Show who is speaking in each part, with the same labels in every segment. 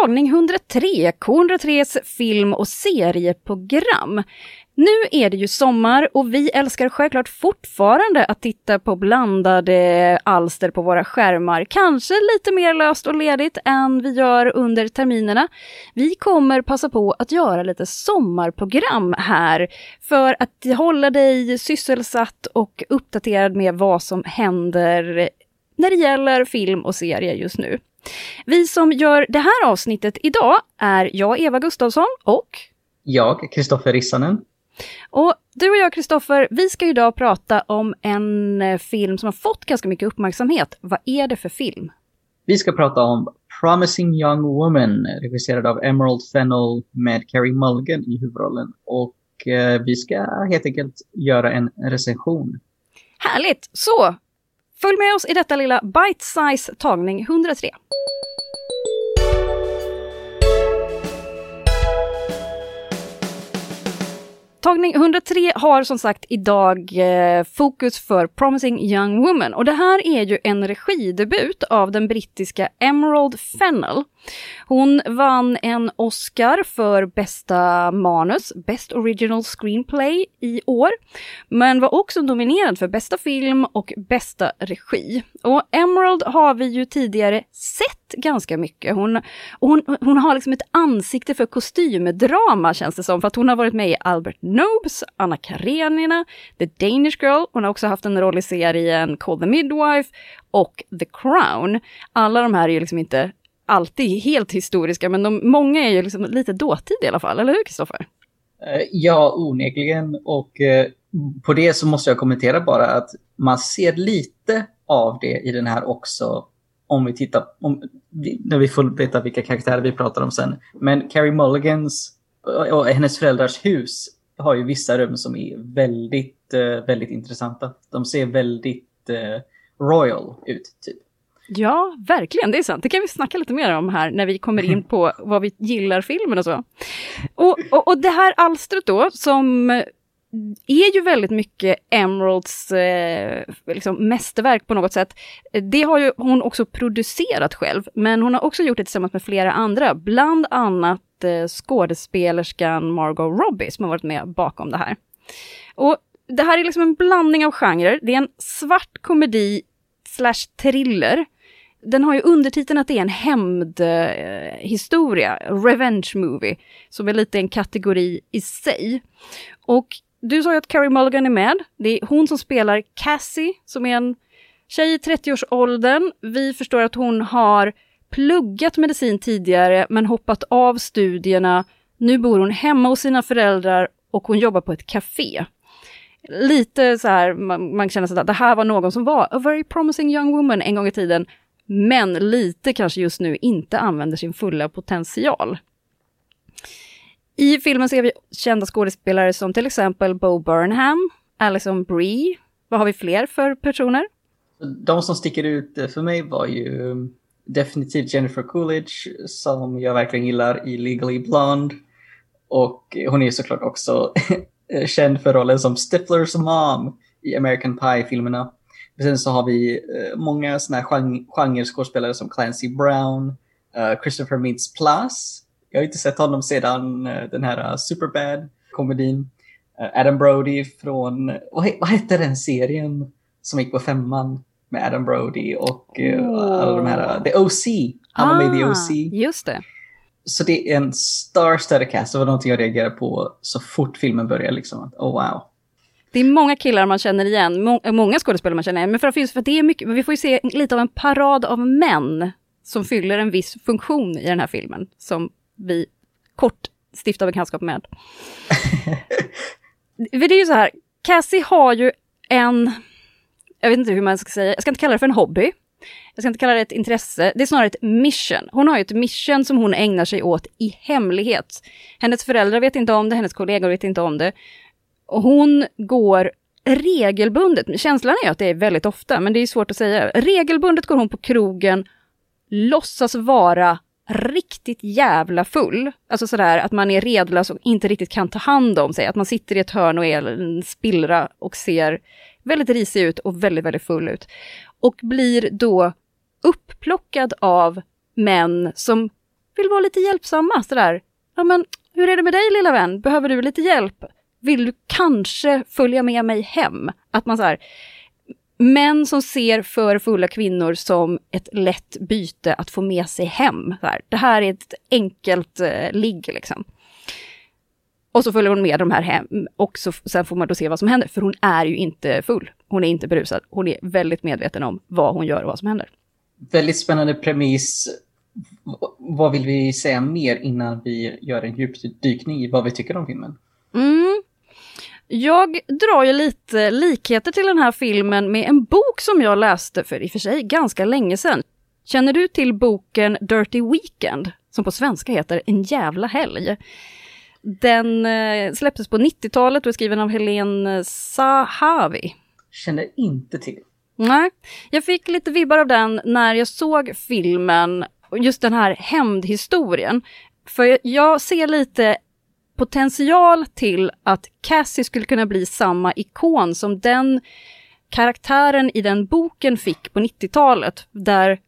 Speaker 1: Tagning 103, K103s film och serieprogram. Nu är det ju sommar och vi älskar självklart fortfarande att titta på blandade alster på våra skärmar. Kanske lite mer löst och ledigt än vi gör under terminerna. Vi kommer passa på att göra lite sommarprogram här för att hålla dig sysselsatt och uppdaterad med vad som händer när det gäller film och serier just nu. Vi som gör det här avsnittet idag är jag, Eva Gustavsson och
Speaker 2: Jag, Kristoffer Rissanen.
Speaker 1: Och du och jag, Kristoffer, vi ska idag prata om en eh, film som har fått ganska mycket uppmärksamhet. Vad är det för film?
Speaker 2: Vi ska prata om Promising Young Woman, regisserad av Emerald Fennell med Carey Mulligan i huvudrollen. Och eh, vi ska helt enkelt göra en recension.
Speaker 1: Härligt! Så, följ med oss i detta lilla bite-size tagning 103. Tagning 103 har som sagt idag eh, fokus för Promising Young Woman och det här är ju en regidebut av den brittiska Emerald Fennell. Hon vann en Oscar för bästa manus, Best Original Screenplay i år, men var också nominerad för bästa film och bästa regi. Och Emerald har vi ju tidigare sett ganska mycket. Hon, hon, hon har liksom ett ansikte för kostymdrama känns det som, för att hon har varit med i Albert Nobes, Anna Karenina, The Danish Girl, hon har också haft en roll i serien Call the Midwife och The Crown. Alla de här är ju liksom inte alltid helt historiska, men de, många är ju liksom lite dåtid i alla fall, eller hur Kristoffer?
Speaker 2: Eh, ja, onekligen. Och eh, på det så måste jag kommentera bara att man ser lite av det i den här också. Om vi tittar, om, när vi får veta vilka karaktärer vi pratar om sen. Men Carrie Mulligans och hennes föräldrars hus har ju vissa rum som är väldigt, eh, väldigt intressanta. De ser väldigt eh, royal ut, typ.
Speaker 1: Ja, verkligen, det är sant. Det kan vi snacka lite mer om här när vi kommer in på vad vi gillar filmen och så. Och, och, och det här alstret då, som är ju väldigt mycket Emeralds eh, liksom mästerverk på något sätt. Det har ju hon också producerat själv, men hon har också gjort det tillsammans med flera andra, bland annat eh, skådespelerskan Margot Robbie som har varit med bakom det här. Och det här är liksom en blandning av genrer. Det är en svart komedi slash thriller. Den har ju undertiteln att det är en hämndhistoria, eh, revenge movie, som är lite en kategori i sig. Och du sa ju att Carrie Mulligan är med. Det är hon som spelar Cassie, som är en tjej i 30-årsåldern. Vi förstår att hon har pluggat medicin tidigare, men hoppat av studierna. Nu bor hon hemma hos sina föräldrar och hon jobbar på ett café lite så här, man, man känner sig att det här var någon som var a very promising young woman en gång i tiden, men lite kanske just nu inte använder sin fulla potential. I filmen ser vi kända skådespelare som till exempel Bo Burnham, Alison Brie. Vad har vi fler för personer?
Speaker 2: De som sticker ut eh, för mig var ju mm, definitivt Jennifer Coolidge som jag verkligen gillar i Legally Blonde. Och eh, hon är ju såklart också eh, känd för rollen som Stiflers mom i American Pie-filmerna. Men Sen så har vi många sådana här genre skådespelare som Clancy Brown, Christopher Mintz Plus, jag har inte sett honom sedan eh, den här uh, Superbad-komedin. Eh, Adam Brody från, vad, vad hette den serien som gick på femman med Adam Brody och eh, alla de här, The OC. Han var med i The
Speaker 1: Ah,
Speaker 2: OC.
Speaker 1: Just det.
Speaker 2: Så det är en star-studded cast. Det var någonting jag reagerade på så fort filmen började. Liksom. Oh wow.
Speaker 1: Det är många killar man känner igen, må många skådespelare man känner igen, men för att, för att det är mycket, vi får ju se lite av en parad av män som fyller en viss funktion i den här filmen, som vi kort stiftar bekantskap med. För det är ju så här, Cassie har ju en, jag vet inte hur man ska säga, jag ska inte kalla det för en hobby. jag ska inte kalla det ett intresse, det är snarare ett mission. Hon har ju ett mission som hon ägnar sig åt i hemlighet. Hennes föräldrar vet inte om det, hennes kollegor vet inte om det. Och hon går regelbundet, känslan är att det är väldigt ofta, men det är svårt att säga. Regelbundet går hon på krogen, låtsas vara riktigt jävla full. Alltså sådär att man är redlös och inte riktigt kan ta hand om sig. Att man sitter i ett hörn och är en spillra och ser väldigt risig ut och väldigt, väldigt full ut. Och blir då upplockad av män som vill vara lite hjälpsamma. Sådär, ja men hur är det med dig lilla vän? Behöver du lite hjälp? Vill du kanske följa med mig hem? Att man så här, män som ser för fulla kvinnor som ett lätt byte att få med sig hem. Det här är ett enkelt eh, ligg liksom. Och så följer hon med de här hem och så, sen får man då se vad som händer, för hon är ju inte full. Hon är inte berusad. Hon är väldigt medveten om vad hon gör och vad som händer.
Speaker 2: Väldigt spännande premiss. Vad vill vi säga mer innan vi gör en djupdykning i vad vi tycker om filmen?
Speaker 1: Mm. Jag drar ju lite likheter till den här filmen med en bok som jag läste för i och för sig ganska länge sedan. Känner du till boken Dirty Weekend? Som på svenska heter En jävla helg. Den eh, släpptes på 90-talet och är skriven av Helene Sahavi.
Speaker 2: Känner inte till.
Speaker 1: Nej, jag fick lite vibbar av den när jag såg filmen, just den här hämndhistorien. För jag ser lite potential till att Cassie skulle kunna bli samma ikon som den karaktären i den boken fick på 90-talet, där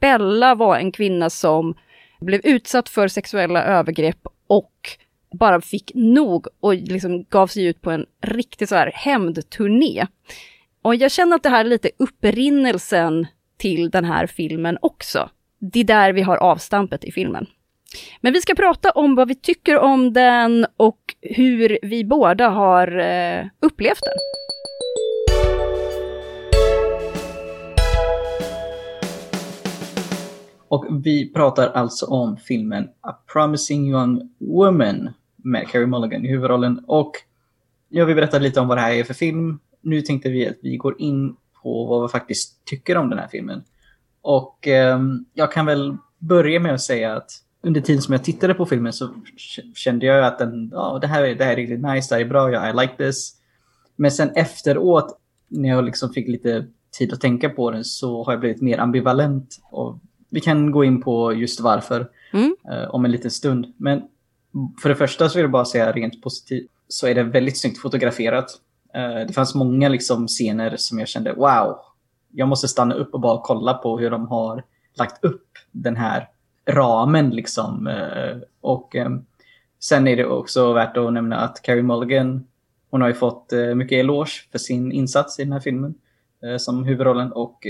Speaker 1: Bella var en kvinna som blev utsatt för sexuella övergrepp och bara fick nog och liksom gav sig ut på en riktig så här hämndturné. Och jag känner att det här är lite upprinnelsen till den här filmen också. Det är där vi har avstampet i filmen. Men vi ska prata om vad vi tycker om den och hur vi båda har eh, upplevt den.
Speaker 2: Och vi pratar alltså om filmen A Promising Young Woman med Carey Mulligan i huvudrollen. Och jag vill berätta lite om vad det här är för film. Nu tänkte vi att vi går in på vad vi faktiskt tycker om den här filmen. Och eh, jag kan väl börja med att säga att under tiden som jag tittade på filmen så kände jag att den, ja, det, här, det här är riktigt nice, det här är bra, yeah, I like this. Men sen efteråt, när jag liksom fick lite tid att tänka på den, så har jag blivit mer ambivalent. Och vi kan gå in på just varför mm. uh, om en liten stund. Men för det första så vill jag bara säga rent positivt, så är det väldigt snyggt fotograferat. Uh, det fanns många liksom scener som jag kände, wow, jag måste stanna upp och bara kolla på hur de har lagt upp den här ramen liksom. Eh, och eh, sen är det också värt att nämna att Carrie Mulligan, hon har ju fått eh, mycket eloge för sin insats i den här filmen som huvudrollen och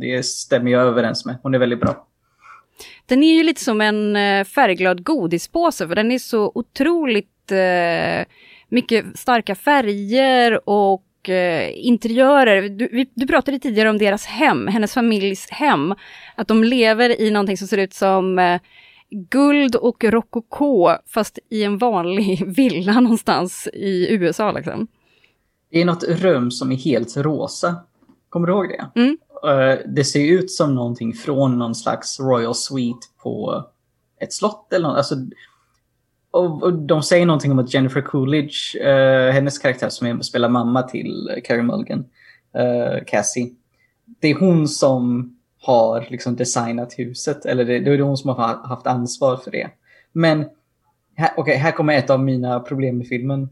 Speaker 2: det stämmer jag överens med. Hon är väldigt bra.
Speaker 1: Den är ju lite som en färgglad godispåse för den är så otroligt mycket starka färger och interiörer. Du, vi, du pratade tidigare om deras hem, hennes familjs hem. Att de lever i någonting som ser ut som eh, guld och rokoko, fast i en vanlig villa någonstans i USA. Liksom.
Speaker 2: Det är något rum som är helt rosa. Kommer du ihåg det?
Speaker 1: Mm.
Speaker 2: Uh, det ser ut som någonting från någon slags Royal Suite på ett slott eller något. Alltså, och, och, de säger någonting om att Jennifer Coolidge, uh, hennes karaktär som är, spelar mamma till eh, Carrie Mulligan, uh, Cassie, det är hon som har liksom designat huset. Eller det, det är hon som har haft ansvar för det. Men här, okay, här kommer ett av mina problem med filmen.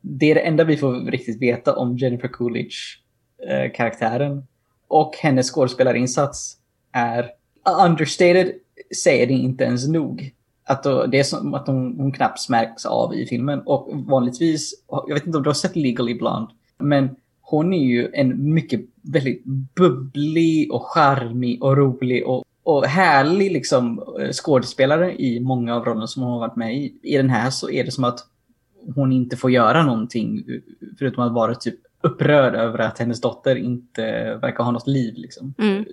Speaker 2: Det är det enda vi får riktigt veta om Jennifer Coolidge-karaktären. Och hennes skådespelarinsats är understated, säger det inte ens nog. Att det är som att hon, hon knappt märks av i filmen. Och vanligtvis, jag vet inte om du har sett Legally Blonde, men hon är ju en mycket väldigt bubblig och charmig och rolig och, och härlig liksom eh, skådespelare i många av rollerna som hon har varit med i. I den här så är det som att hon inte får göra någonting förutom att vara typ upprörd över att hennes dotter inte verkar ha något liv. Liksom.
Speaker 1: Mm.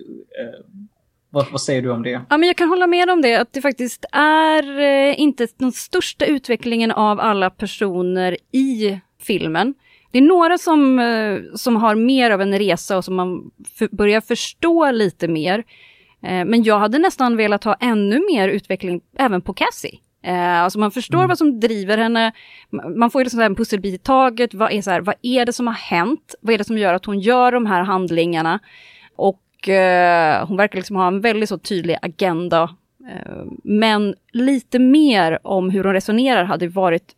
Speaker 2: Vad, vad, säger du om det?
Speaker 1: Ja, men jag kan hålla med om det, att det faktiskt är eh, inte den största utvecklingen av alla personer i filmen. Det är några som, eh, som har mer av en resa och som man börjar förstå lite mer. Eh, men jag hade nästan velat ha ännu mer utveckling även på Cassie. Eh, alltså man förstår mm. vad som driver henne, man får ju liksom en pusselbit i taget, vad är, så här, vad är det som har hänt? Vad är det som gör att hon gör de här handlingarna? Och eh, hon verkar liksom ha en väldigt så tydlig agenda. Eh, men lite mer om hur hon resonerar hade varit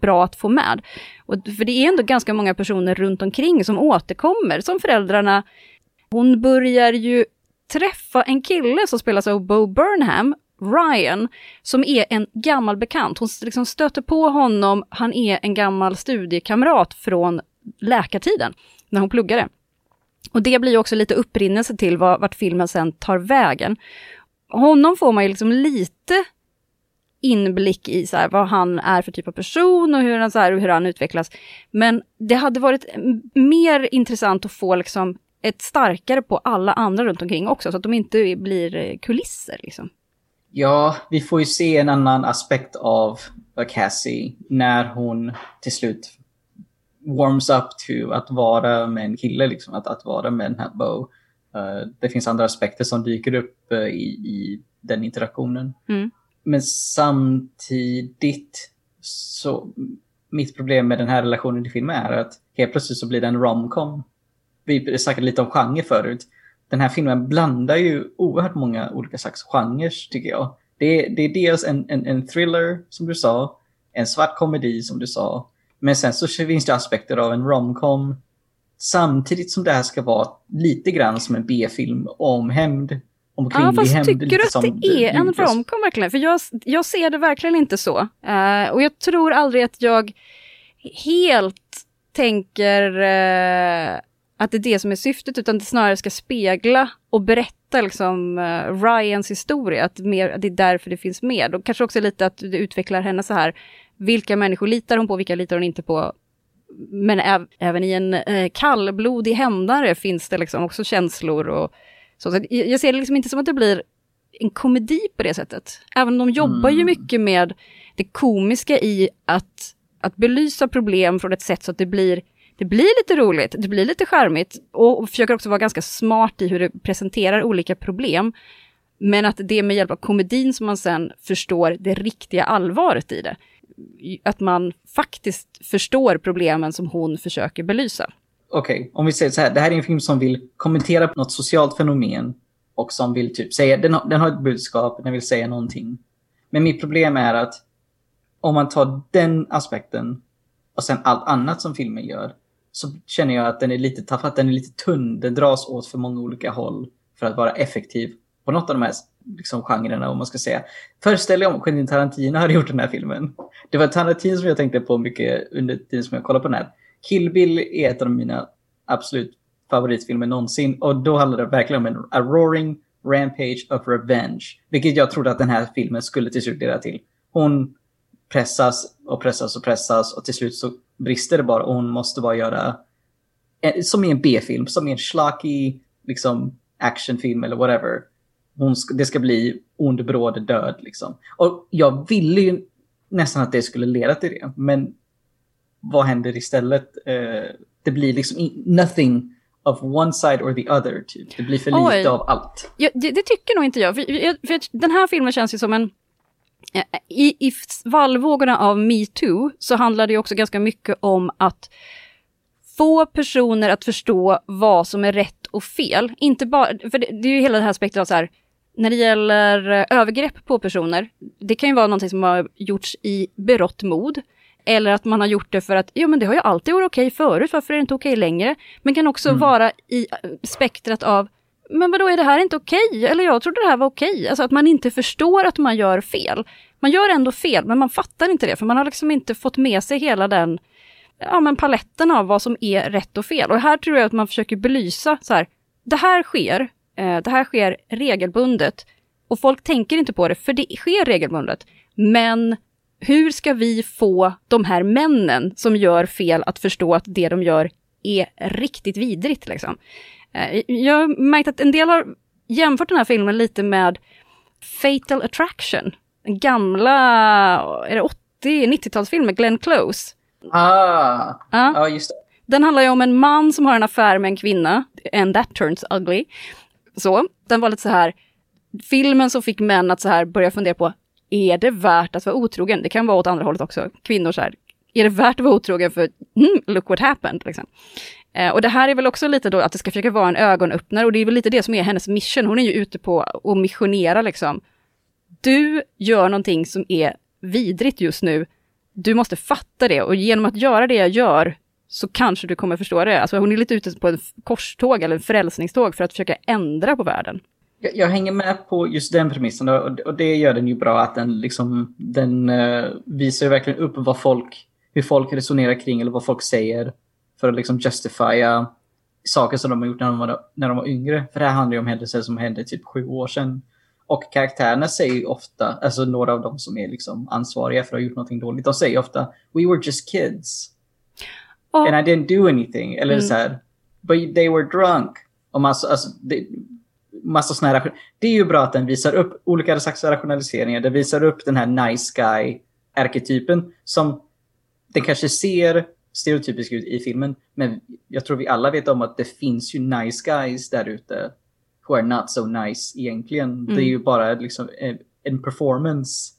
Speaker 1: bra att få med. Och, för det är ändå ganska många personer runt omkring som återkommer, som föräldrarna. Hon börjar ju träffa en kille som spelas av Bo Burnham Ryan, som är en gammal bekant. Hon liksom stöter på honom, han är en gammal studiekamrat från läkartiden, när hon pluggade. Och det blir också lite upprinnelse till vad, vart filmen sen tar vägen. Honom får man ju liksom lite inblick i så här, vad han är för typ av person och hur han, så här, hur han utvecklas. Men det hade varit mer intressant att få liksom ett starkare på alla andra runt omkring också, så att de inte blir eh, kulisser. Liksom.
Speaker 2: Ja, vi får ju se en annan aspekt av Cassie när hon till slut warms up to att vara med en kille, liksom, att, att vara med den här Bo. Uh, det finns andra aspekter som dyker upp uh, i, i den interaktionen.
Speaker 1: Mm.
Speaker 2: Men samtidigt så mitt problem med den här relationen i filmen är att helt plötsligt så blir det en romcom. Vi snackade lite om genre förut den här filmen blandar ju oerhört många olika slags genrer tycker jag. Det, det är dels en, en, en, thriller som du sa, en svart komedi som du sa, men sen så finns det aspekter av en romcom samtidigt som det här ska vara lite grann som en B-film om hämnd. Om
Speaker 1: ja, fast hämnd, tycker du att det är en romcom verkligen? För jag, jag ser det verkligen inte så. Uh, och jag tror aldrig att jag helt tänker uh, att det är det som är syftet, utan det snarare ska spegla och berätta liksom uh, Ryans historia, att, mer, det är därför det finns med. Och kanske också lite att det utvecklar henne så här, vilka människor litar hon på, vilka litar hon inte på? Men äv, även i en uh, kallblodig hämndare finns det liksom också känslor och så. så jag, jag ser det liksom inte som att det blir en komedi på det sättet. Även om de jobbar mm. ju mycket med det komiska i att, att belysa problem från ett sätt så att det blir det blir lite roligt, det blir lite charmigt och försöker också vara ganska smart i hur det presenterar olika problem. Men att det är med hjälp av komedin som man sen förstår det riktiga allvaret i det. Att man faktiskt förstår problemen som hon försöker belysa.
Speaker 2: Okej, okay, om vi säger så här, det här är en film som vill kommentera något socialt fenomen och som vill typ säga, den har, den har ett budskap, den vill säga någonting. Men mitt problem är att om man tar den aspekten och sen allt annat som filmen gör så känner jag att den är lite taffat, den är lite tunn. Den dras åt för många olika håll för att vara effektiv på något av de här liksom, genrerna, om man ska säga. Föreställ dig om Quentin Tarantino hade gjort den här filmen. Det var Tarantino som jag tänkte på mycket under tiden som jag kollade på den här. Kill Bill är ett av mina absolut favoritfilmer någonsin och då handlar det verkligen om en a roaring rampage of revenge. Vilket jag trodde att den här filmen skulle till slut leda till. Hon pressas och pressas och pressas och till slut så brister det bara och hon måste bara göra eh, som i en B-film, som i en schlocky liksom, actionfilm eller whatever. Hon ska, det ska bli ond, bråd, död liksom. Och jag ville ju nästan att det skulle leda till det, men vad händer istället? Uh, det blir liksom nothing of one side or the other. Typ. Det blir för lite Oj. av allt.
Speaker 1: Ja, det, det, tycker nog inte jag. För, för, den här filmen känns ju som en i, i vallvågorna av metoo så handlar det också ganska mycket om att få personer att förstå vad som är rätt och fel. Inte bara, för det, det är ju hela det här aspekten av så här, när det gäller eh, övergrepp på personer, det kan ju vara någonting som har gjorts i berått mod. Eller att man har gjort det för att, ja men det har ju alltid varit okej förut, varför är det inte okej längre? Men kan också mm. vara i eh, spektrat av, men vadå är det här inte okej? Eller jag trodde det här var okej. Alltså att man inte förstår att man gör fel. Man gör ändå fel, men man fattar inte det, för man har liksom inte fått med sig hela den ja, men paletten av vad som är rätt och fel. Och här tror jag att man försöker belysa så här, det här sker, det här sker regelbundet. Och folk tänker inte på det, för det sker regelbundet. Men hur ska vi få de här männen som gör fel att förstå att det de gör är riktigt vidrigt? Liksom? Eh, jag har märkt att en del har jämfört den här filmen lite med Fatal Attraction. Den gamla, är det 80-90-talsfilm med Glenn Close.
Speaker 2: Ah, ja, ah, just det.
Speaker 1: Den handlar ju om en man som har en affär med en kvinna, and that turns ugly. Så, den var lite så här, filmen som fick män att så här börja fundera på, är det värt att vara otrogen? Det kan vara åt andra hållet också, kvinnor så här, är det värt att vara otrogen för, mm, look what happened, liksom. Eh, och det här är väl också lite då att det ska försöka vara en ögonöppnare och det är väl lite det som är hennes mission. Hon är ju ute på att missionera liksom. Du gör någonting som är vidrigt just nu. Du måste fatta det och genom att göra det jag gör så kanske du kommer förstå det. Alltså hon är lite ute på en korståg eller en frälsningståg för att försöka ändra på världen.
Speaker 2: Jag, jag hänger med på just den premissen och, och, det gör den ju bra att den liksom, den uh, visar ju verkligen upp vad folk, hur folk resonerar kring eller vad folk säger för att liksom justifiera saker som de har gjort när de var, när de var yngre. För det här handlar ju om händelser som hände typ sju år sedan. Och karaktärerna säger ofta, alltså några av dem som är liksom ansvariga för att ha gjort någonting dåligt, de säger ofta We were just kids. Oh. And I didn't do anything. Eller mm. så här, But they were drunk. Och massa, alltså, det, massa såna här, det är ju bra att den visar upp olika slags rationaliseringar. Den visar upp den här nice guy-arketypen som den kanske ser stereotypisk ut i filmen. Men jag tror vi alla vet om att det finns ju nice guys där ute who are not so nice egentligen. Mm. Det är mm. ju bara liksom en performance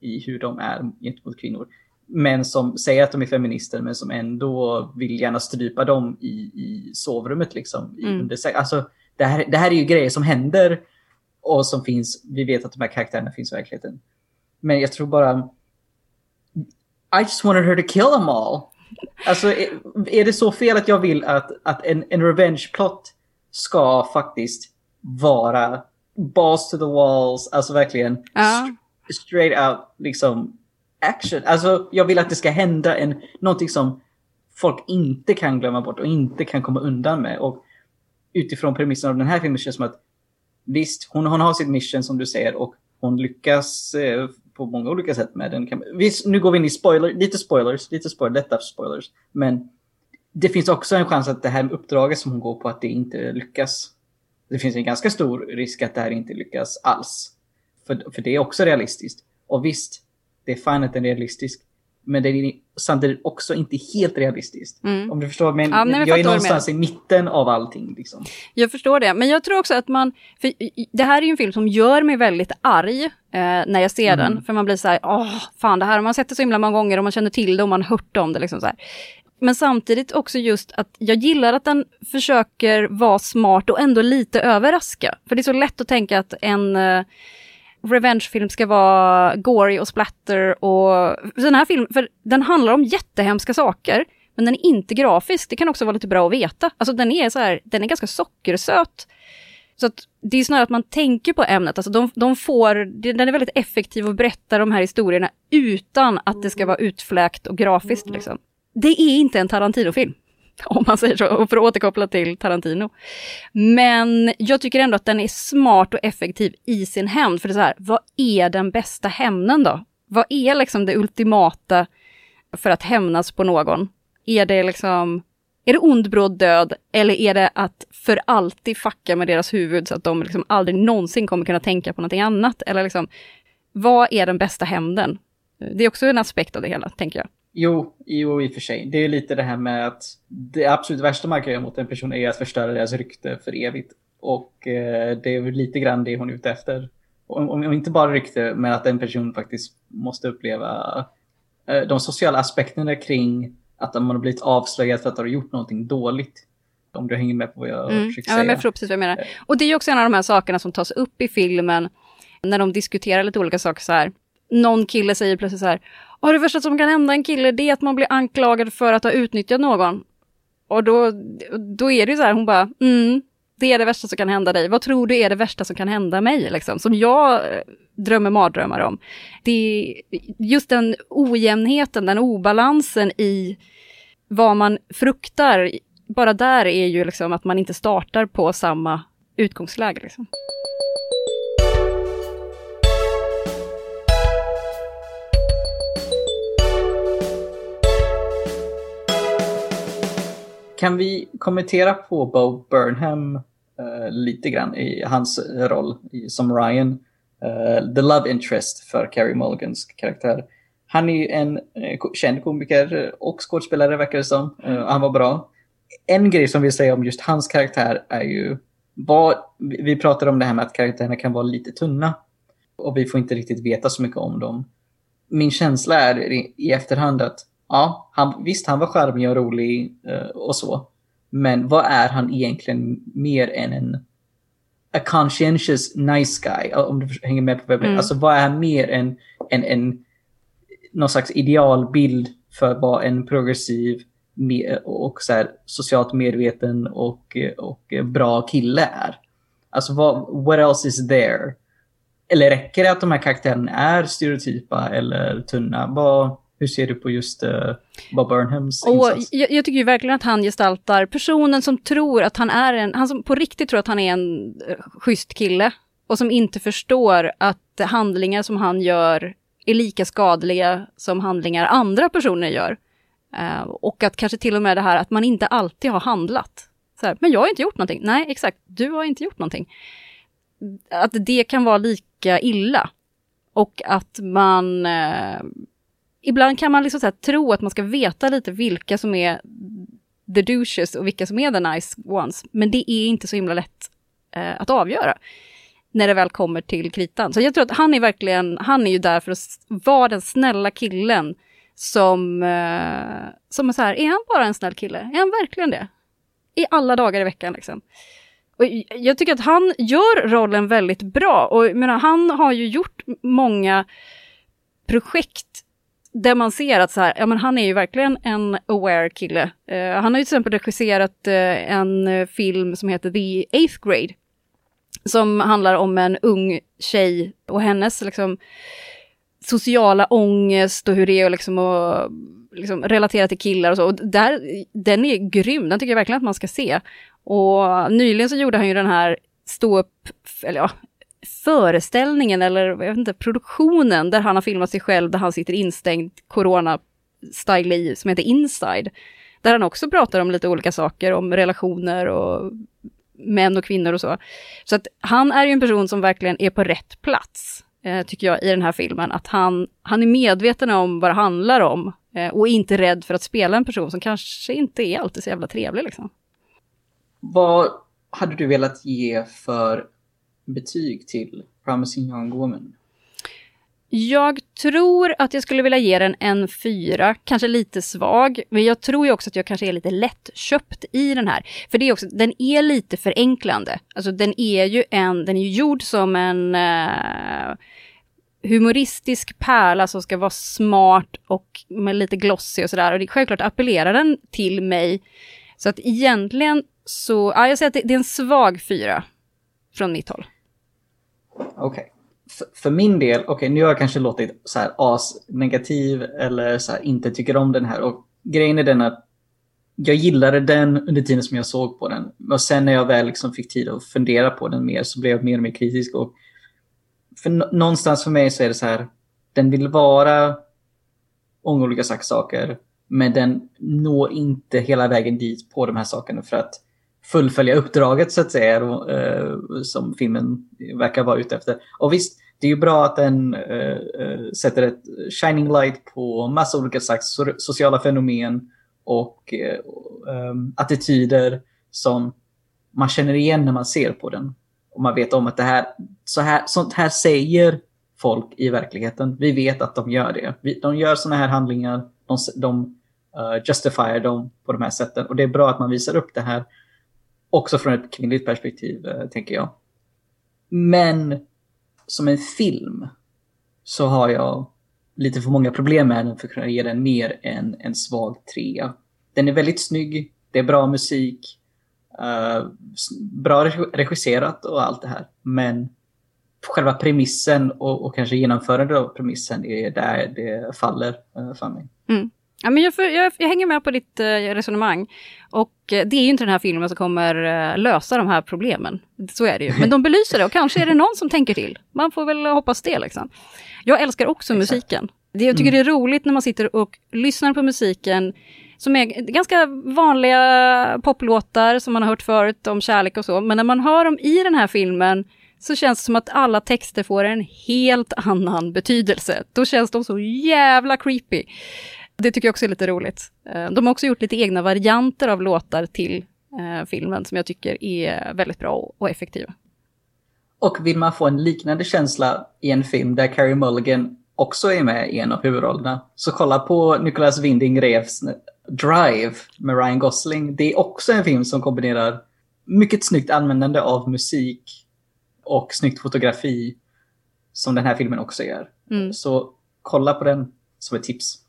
Speaker 2: i hur de är gentemot kvinnor. Men som säger att de är feminister men som ändå vill gärna strypa dem i, i sovrummet liksom. Mm. Under, alltså, det, här, det här är ju grejer som händer och som finns, vi vet att de här karaktärerna finns i verkligheten. Men jag tror bara I just wanted her to kill them all. Alltså, är, är det så fel att jag vill att, att en, en revenge-plot ska faktiskt vara balls to the walls, alltså verkligen ja. st straight out liksom action. Alltså jag vill att det ska hända en, någonting som folk inte kan glömma bort och inte kan komma undan med. Och utifrån premissen av den här filmen känns det som att visst, hon, hon har sitt mission som du säger och hon lyckas eh, på många olika sätt med den. Visst, nu går vi in i spoiler, lite spoilers, lite spoiler, lätta spoilers. Men det finns också en chans att det här uppdraget som hon går på, att det inte lyckas. Det finns en ganska stor risk att det här inte lyckas alls. För, för det är också realistiskt. Och visst, det är att den är realistisk. Men det är samtidigt också inte helt realistiskt. Mm. Om du förstår. Men, ja, nej, jag är någonstans i mitten av allting. Liksom.
Speaker 1: Jag förstår det. Men jag tror också att man... För det här är ju en film som gör mig väldigt arg eh, när jag ser mm. den. För man blir så här, åh, fan det här har man sett det så himla många gånger och man känner till det och man har hört om det. Liksom så här. Men samtidigt också just att jag gillar att den försöker vara smart och ändå lite överraska. För det är så lätt att tänka att en uh, revengefilm ska vara gory och splatter och den här filmen, för den handlar om jättehemska saker, men den är inte grafisk. Det kan också vara lite bra att veta. Alltså den är så här, den är ganska sockersöt. Så att det är snarare att man tänker på ämnet, alltså de, de får, den är väldigt effektiv att berätta de här historierna utan att det ska vara utfläkt och grafiskt liksom det är inte en Tarantino-film. Om man säger så, och för att återkoppla till Tarantino. Men jag tycker ändå att den är smart och effektiv i sin hämnd. För det är så här, vad är den bästa hämnden då? Vad är liksom det ultimata för att hämnas på någon? Är det liksom, är det ond bråd död eller är det att för alltid fucka med deras huvud så att de liksom aldrig någonsin kommer kunna tänka på någonting annat? Eller liksom, vad är den bästa hämnden? Det är också en aspekt av det hela, tänker jag.
Speaker 2: Jo, jo, i och för sig. Det är lite det här med att det absolut värsta man kan göra mot en person är att förstöra deras rykte för evigt. Och eh, det är väl lite grann det hon är ute efter. Om, om inte bara rykte, men att en person faktiskt måste uppleva eh, de sociala aspekterna kring att man har blivit avslöjad för att ha gjort någonting dåligt. Om du hänger med på vad jag mm. försöker säga.
Speaker 1: Ja, men jag förstår precis vad jag menar. Och det är också en av de här sakerna som tas upp i filmen när de diskuterar lite olika saker så här. Någon kille säger plötsligt så här, och det värsta som kan hända en kille det är att man blir anklagad för att ha utnyttjat någon. Och då, då är det ju så här, hon bara, mm, det är det värsta som kan hända dig. Vad tror du är det värsta som kan hända mig, liksom? Som jag eh, drömmer mardrömmar om. Det är just den ojämnheten, den obalansen i vad man fruktar. Bara där är ju liksom att man inte startar på samma utgångsläge. Liksom.
Speaker 2: Kan vi kommentera på Bo Burnham uh, lite grann i hans roll i, som Ryan? Uh, the love interest för Carrie Mulligans karaktär. han är ju en eh, känd komiker och skådespelare verkar det som. Uh, han var bra. En grej som vi säger om just hans karaktär är ju vad, vi pratade om det här med att karaktärerna kan vara lite tunna. Och vi får inte riktigt veta så mycket om dem. Min känsla är i efterhand att ja, han, visst han var charmig och rolig uh, och så. Men vad är han egentligen mer än en a conscientious nice guy? Om du hänger med på vad jag menar. Mm. Alltså vad är han mer än en, en någon slags idealbild för vad en progressiv och så här, socialt medveten och, och bra kille är. Alltså vad, what else is there? Eller räcker det att de här karaktärerna är stereotypa eller tunna? Vad, hur ser du på just uh, Bob Burnhams
Speaker 1: och jag, jag, tycker ju verkligen att han gestaltar personen som tror att han är en, han som på riktigt tror att han är en uh, schysst kille och som inte förstår att handlingar som han gör är lika skadliga som handlingar andra personer gör. Uh, och att kanske till och med det här att man inte alltid har handlat. Så här, men jag har inte gjort någonting. Nej, exakt, du har inte gjort någonting. Att det kan vara lika illa. Och att man... Uh, ibland kan man liksom så tro att man ska veta lite vilka som är the douches och vilka som är the nice ones. Men det är inte så himla lätt eh, att avgöra när det väl kommer till kritan. Så jag tror att han är verkligen, han är ju där för att vara den snälla killen som, eh, som är så här, är han bara en snäll kille? Är han verkligen det? I alla dagar i veckan liksom. Och jag tycker att han gör rollen väldigt bra och jag menar, han har ju gjort många projekt där man ser att så här, ja men han är ju verkligen en aware kille. Uh, han har ju till exempel regisserat uh, en eh, film som heter The Eighth Grade som handlar om en ung tjej och hennes liksom, sociala ångest och hur det är liksom, att liksom, relatera till killar och så. Och där, den är grym, den tycker jag verkligen att man ska se. Och nyligen så gjorde han ju den här stå upp, eller ja, föreställningen eller jag vet inte, produktionen där han har filmat sig själv, där han sitter instängd, corona-style som heter Inside. Där han också pratar om lite olika saker, om relationer och män och kvinnor och så. Så att han är ju en person som verkligen är på rätt plats, eh, tycker jag, i den här filmen. Att han, han är medveten om vad det handlar om eh, och inte rädd för att spela en person som kanske inte är alltid så jävla trevlig. Liksom.
Speaker 2: Vad hade du velat ge för betyg till Promising Young Woman?
Speaker 1: Jag tror att jag skulle vilja ge den en fyra, kanske lite svag. Men jag tror ju också att jag kanske är lite lättköpt i den här. För det är också, den är lite förenklande. Alltså den är ju en, den är ju gjord som en uh, humoristisk pärla som ska vara smart och med lite glossy och sådär. Och det, självklart appellerar den till mig. Så att egentligen så, ja jag säger att det, det är en svag fyra från mitt håll.
Speaker 2: Okej. Okay för min del, okej okay, nu har jag kanske låtit så här as-negativ eller så här, inte tycker om den här. Och grejen är den att jag gillade den under tiden som jag såg på den. Och sen när jag väl liksom fick tid att fundera på den mer så blev jag mer och mer kritisk. Och för någonstans för mig så är det så här, den vill vara många olika saker, men den når inte hela vägen dit på de här sakerna för att fullfölja uppdraget så att säga, eh, som filmen verkar vara ute efter. Och visst, det är ju bra att den eh, eh sätter ett shining light på massa olika slags sociala fenomen och eh, ehm, attityder som man känner igen när man ser på den. Och man vet om att det här, så här, sånt här säger folk i verkligheten. Vi vet att de gör det. De gör såna här handlingar, de, de eh, uh, justifierar dem på de här sätten. Och det är bra att man visar upp det här också från ett kvinnligt perspektiv, eh, tänker jag. Men som en film så har jag lite för många problem med den för att kunna ge den mer än en svag trea. Den är väldigt snygg, det är bra musik, uh, bra regisserat och allt det här. Men själva premissen och, och kanske genomförandet av premissen är där det faller uh, för mig.
Speaker 1: Mm. Ja, men jag, jag, jag, hänger med på ditt eh, resonemang. Och eh, det är ju inte den här filmen som kommer eh, lösa de här problemen. Så är det ju. Men de belyser det och kanske är det någon som tänker till. Man får väl hoppas det liksom. Jag älskar också Exakt. musiken. Det, jag tycker mm. det är roligt när man sitter och lyssnar på musiken som är ganska vanliga poplåtar som man har hört förut om kärlek och så. Men när man hör dem i den här filmen så känns det som att alla texter får en helt annan betydelse. Då känns de så jävla creepy. Det tycker jag också är lite roligt. Eh, de har också gjort lite egna varianter av låtar till eh, filmen som jag tycker är väldigt bra och effektiva.
Speaker 2: Och vill man få en liknande känsla i en film där Carey Mulligan också är med i en av huvudrollerna, så kolla på Nicholas Winding Refs Drive med Ryan Gosling. Det är också en film som kombinerar mycket snyggt användande av musik och snyggt fotografi som den här filmen också gör. Mm. Så kolla på den som ett tips.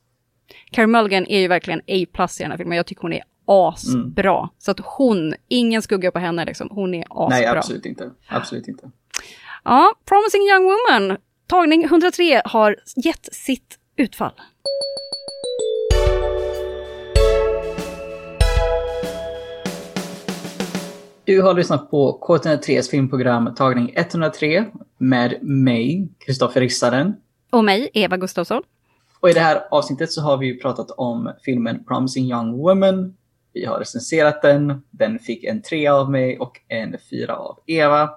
Speaker 1: Carey Mulligan är ju verkligen A-plus i den här filmen. Jag tycker hon är asbra. Mm. Så att hon, ingen skugga på henne liksom. Hon är asbra.
Speaker 2: Nej, absolut inte. Absolut inte.
Speaker 1: Ja, Promising Young Woman, tagning 103, har gett sitt utfall.
Speaker 2: Du har lyssnat på K103s filmprogram tagning 103 med mig, Kristoffer Rissaren.
Speaker 1: Och mig, Eva Gustafsson.
Speaker 2: Och i det här avsnittet så har vi ju pratat om filmen Promising Young Woman. Vi har recenserat den. Den fick en tre av mig och en fyra av Eva.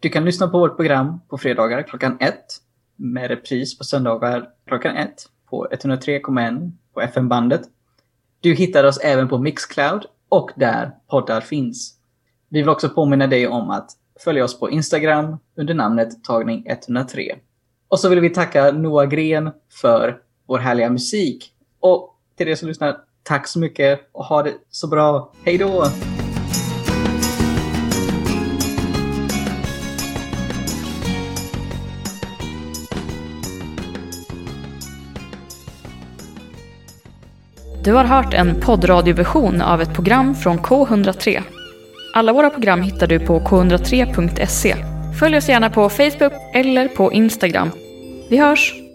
Speaker 2: Du kan lyssna på vårt program på fredagar klockan ett med repris på söndagar klockan ett på 103,1 på FM-bandet. Du hittar oss även på Mixcloud och där poddar finns. Vi vill också påminna dig om att följa oss på Instagram under namnet tagning 103. Och så vill vi tacka Noah Gren för vår härliga musik. Och till er som lyssnar, tack så mycket och ha det så bra. Hej då!
Speaker 3: Du har hört en poddradioversion av ett program från K103. Alla våra program hittar du på k103.se. Följ oss gärna på Facebook eller på Instagram. Vi hörs!